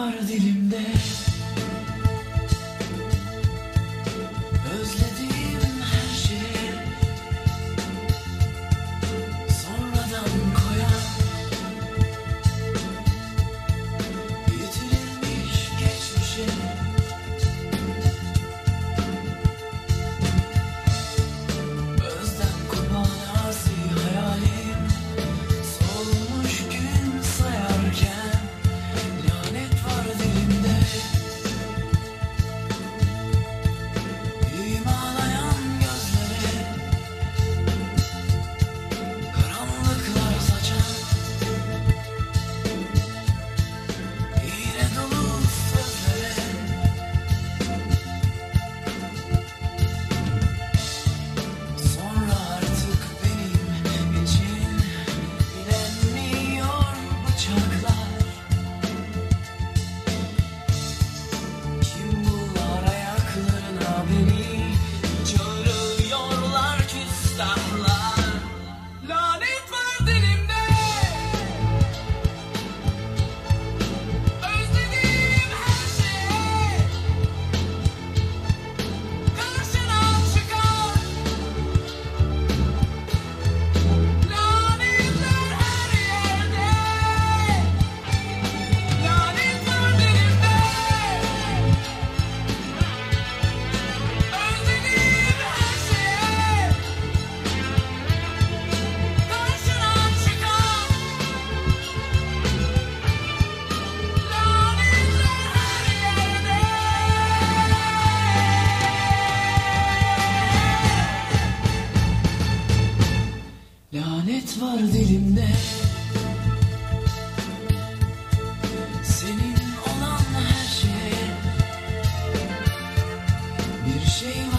var dilimde. hasret var dilimde. Senin olan her şeye Bir şey